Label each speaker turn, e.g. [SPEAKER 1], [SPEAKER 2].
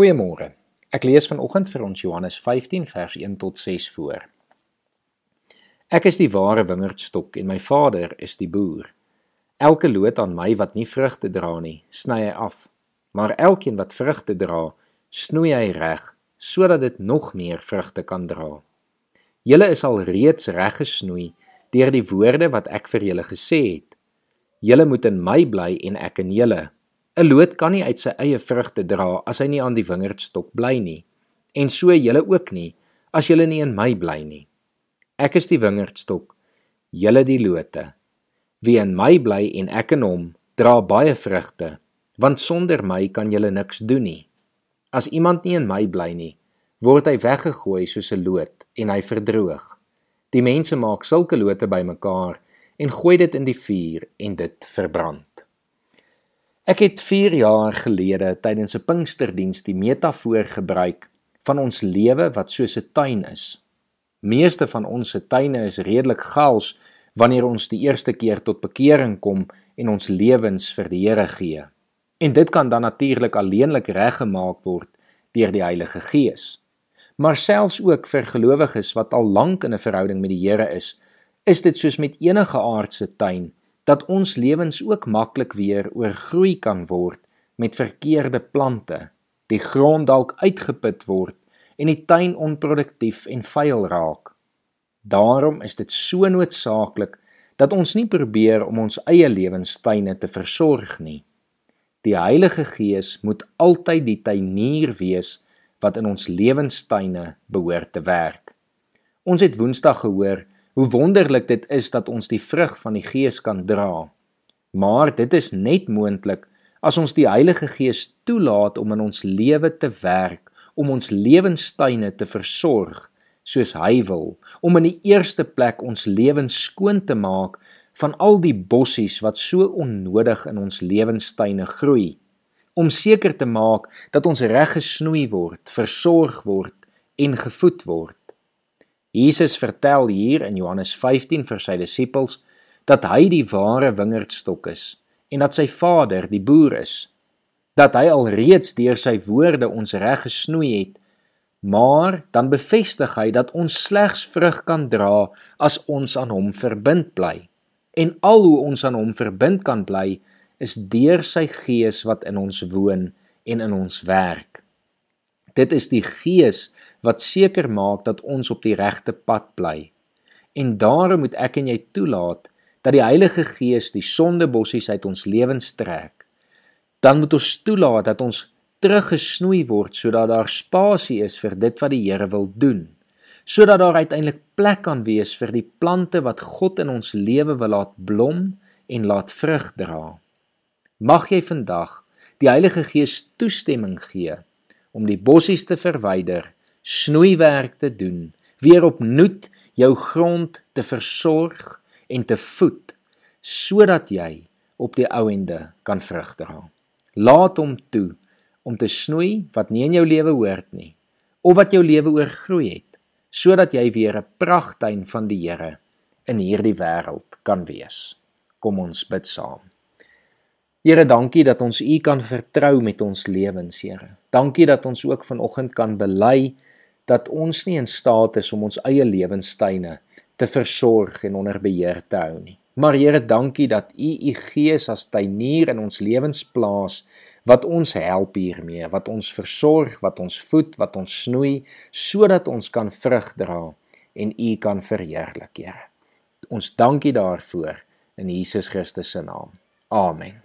[SPEAKER 1] Goeiemôre. Ek lees vanoggend vir ons Johannes 15 vers 1 tot 6 voor. Ek is die ware wingerdstok en my Vader is die boer. Elke loot aan my wat nie vrugte dra nie, sny hy af, maar elkeen wat vrugte dra, snoei hy reg sodat dit nog meer vrugte kan dra. Julle is al reeds reg gesnoei deur die woorde wat ek vir julle gesê het. Julle moet in my bly en ek in julle. 'n Loot kan nie uit sy eie vrugte dra as hy nie aan die wingerdstok bly nie. En so julle ook nie as julle nie in my bly nie. Ek is die wingerdstok, julle die lote. Wie in my bly en ek in hom, dra baie vrugte, want sonder my kan julle niks doen nie. As iemand nie in my bly nie, word hy weggegooi soos 'n loot en hy verdroog. Die mense maak sulke lote bymekaar en gooi dit in die vuur en dit verbrand. Ek het 4 jaar gelede tydens 'n Pinksterdiens die metafoor gebruik van ons lewe wat soos 'n tuin is. Meeste van ons se tuine is redelik gaals wanneer ons die eerste keer tot bekering kom en ons lewens vir die Here gee. En dit kan dan natuurlik alleenlik reggemaak word deur die Heilige Gees. Maar selfs ook vir gelowiges wat al lank in 'n verhouding met die Here is, is dit soos met enige aardse tuin dat ons lewens ook maklik weer oorgroei kan word met verkeerde plante, die grond dalk uitgeput word en die tuin onproduktief en vuil raak. Daarom is dit so noodsaaklik dat ons nie probeer om ons eie lewenstuine te versorg nie. Die Heilige Gees moet altyd die tuinier wees wat in ons lewenstuine behoort te werk. Ons het Woensdag gehoor Hoe wonderlik dit is dat ons die vrug van die Gees kan dra. Maar dit is net moontlik as ons die Heilige Gees toelaat om in ons lewe te werk, om ons lewenstuine te versorg soos hy wil, om in die eerste plek ons lewens skoon te maak van al die bossies wat so onnodig in ons lewenstuine groei, om seker te maak dat ons reg gesnoei word, versorg word en gevoed word. Jesus vertel hier in Johannes 15 vir sy disippels dat hy die ware wingerdstok is en dat sy Vader die boer is. Dat hy alreeds deur sy woorde ons reg gesnoei het, maar dan bevestig hy dat ons slegs vrug kan dra as ons aan hom verbind bly. En al hoe ons aan hom verbind kan bly, is deur sy Gees wat in ons woon en in ons werk. Dit is die Gees wat seker maak dat ons op die regte pad bly. En daarom moet ek en jy toelaat dat die Heilige Gees die sondebossies uit ons lewens trek. Dan moet ons toelaat dat ons teruggesnoei word sodat daar spasie is vir dit wat die Here wil doen. Sodat daar uiteindelik plek kan wees vir die plante wat God in ons lewe wil laat blom en laat vrug dra. Mag jy vandag die Heilige Gees toestemming gee om die bossies te verwyder snoeiwerk te doen, weer opnuut jou grond te versorg en te voed sodat jy op die ou ende kan vrug dra. Laat hom toe om te snoei wat nie in jou lewe hoort nie of wat jou lewe oorgroei het sodat jy weer 'n pragtuin van die Here in hierdie wêreld kan wees. Kom ons bid saam. Here, dankie dat ons U kan vertrou met ons lewens, Here. Dankie dat ons ook vanoggend kan bely dat ons nie in staat is om ons eie lewenstyne te versorg en onder beheer te hou nie. Maar Here, dankie dat U U Gees as tuinier in ons lewens plaas wat ons help hiermee, wat ons versorg, wat ons voed, wat ons snoei sodat ons kan vrug dra en U kan verheerlik, Here. Ons dankie daarvoor in Jesus Christus se naam. Amen.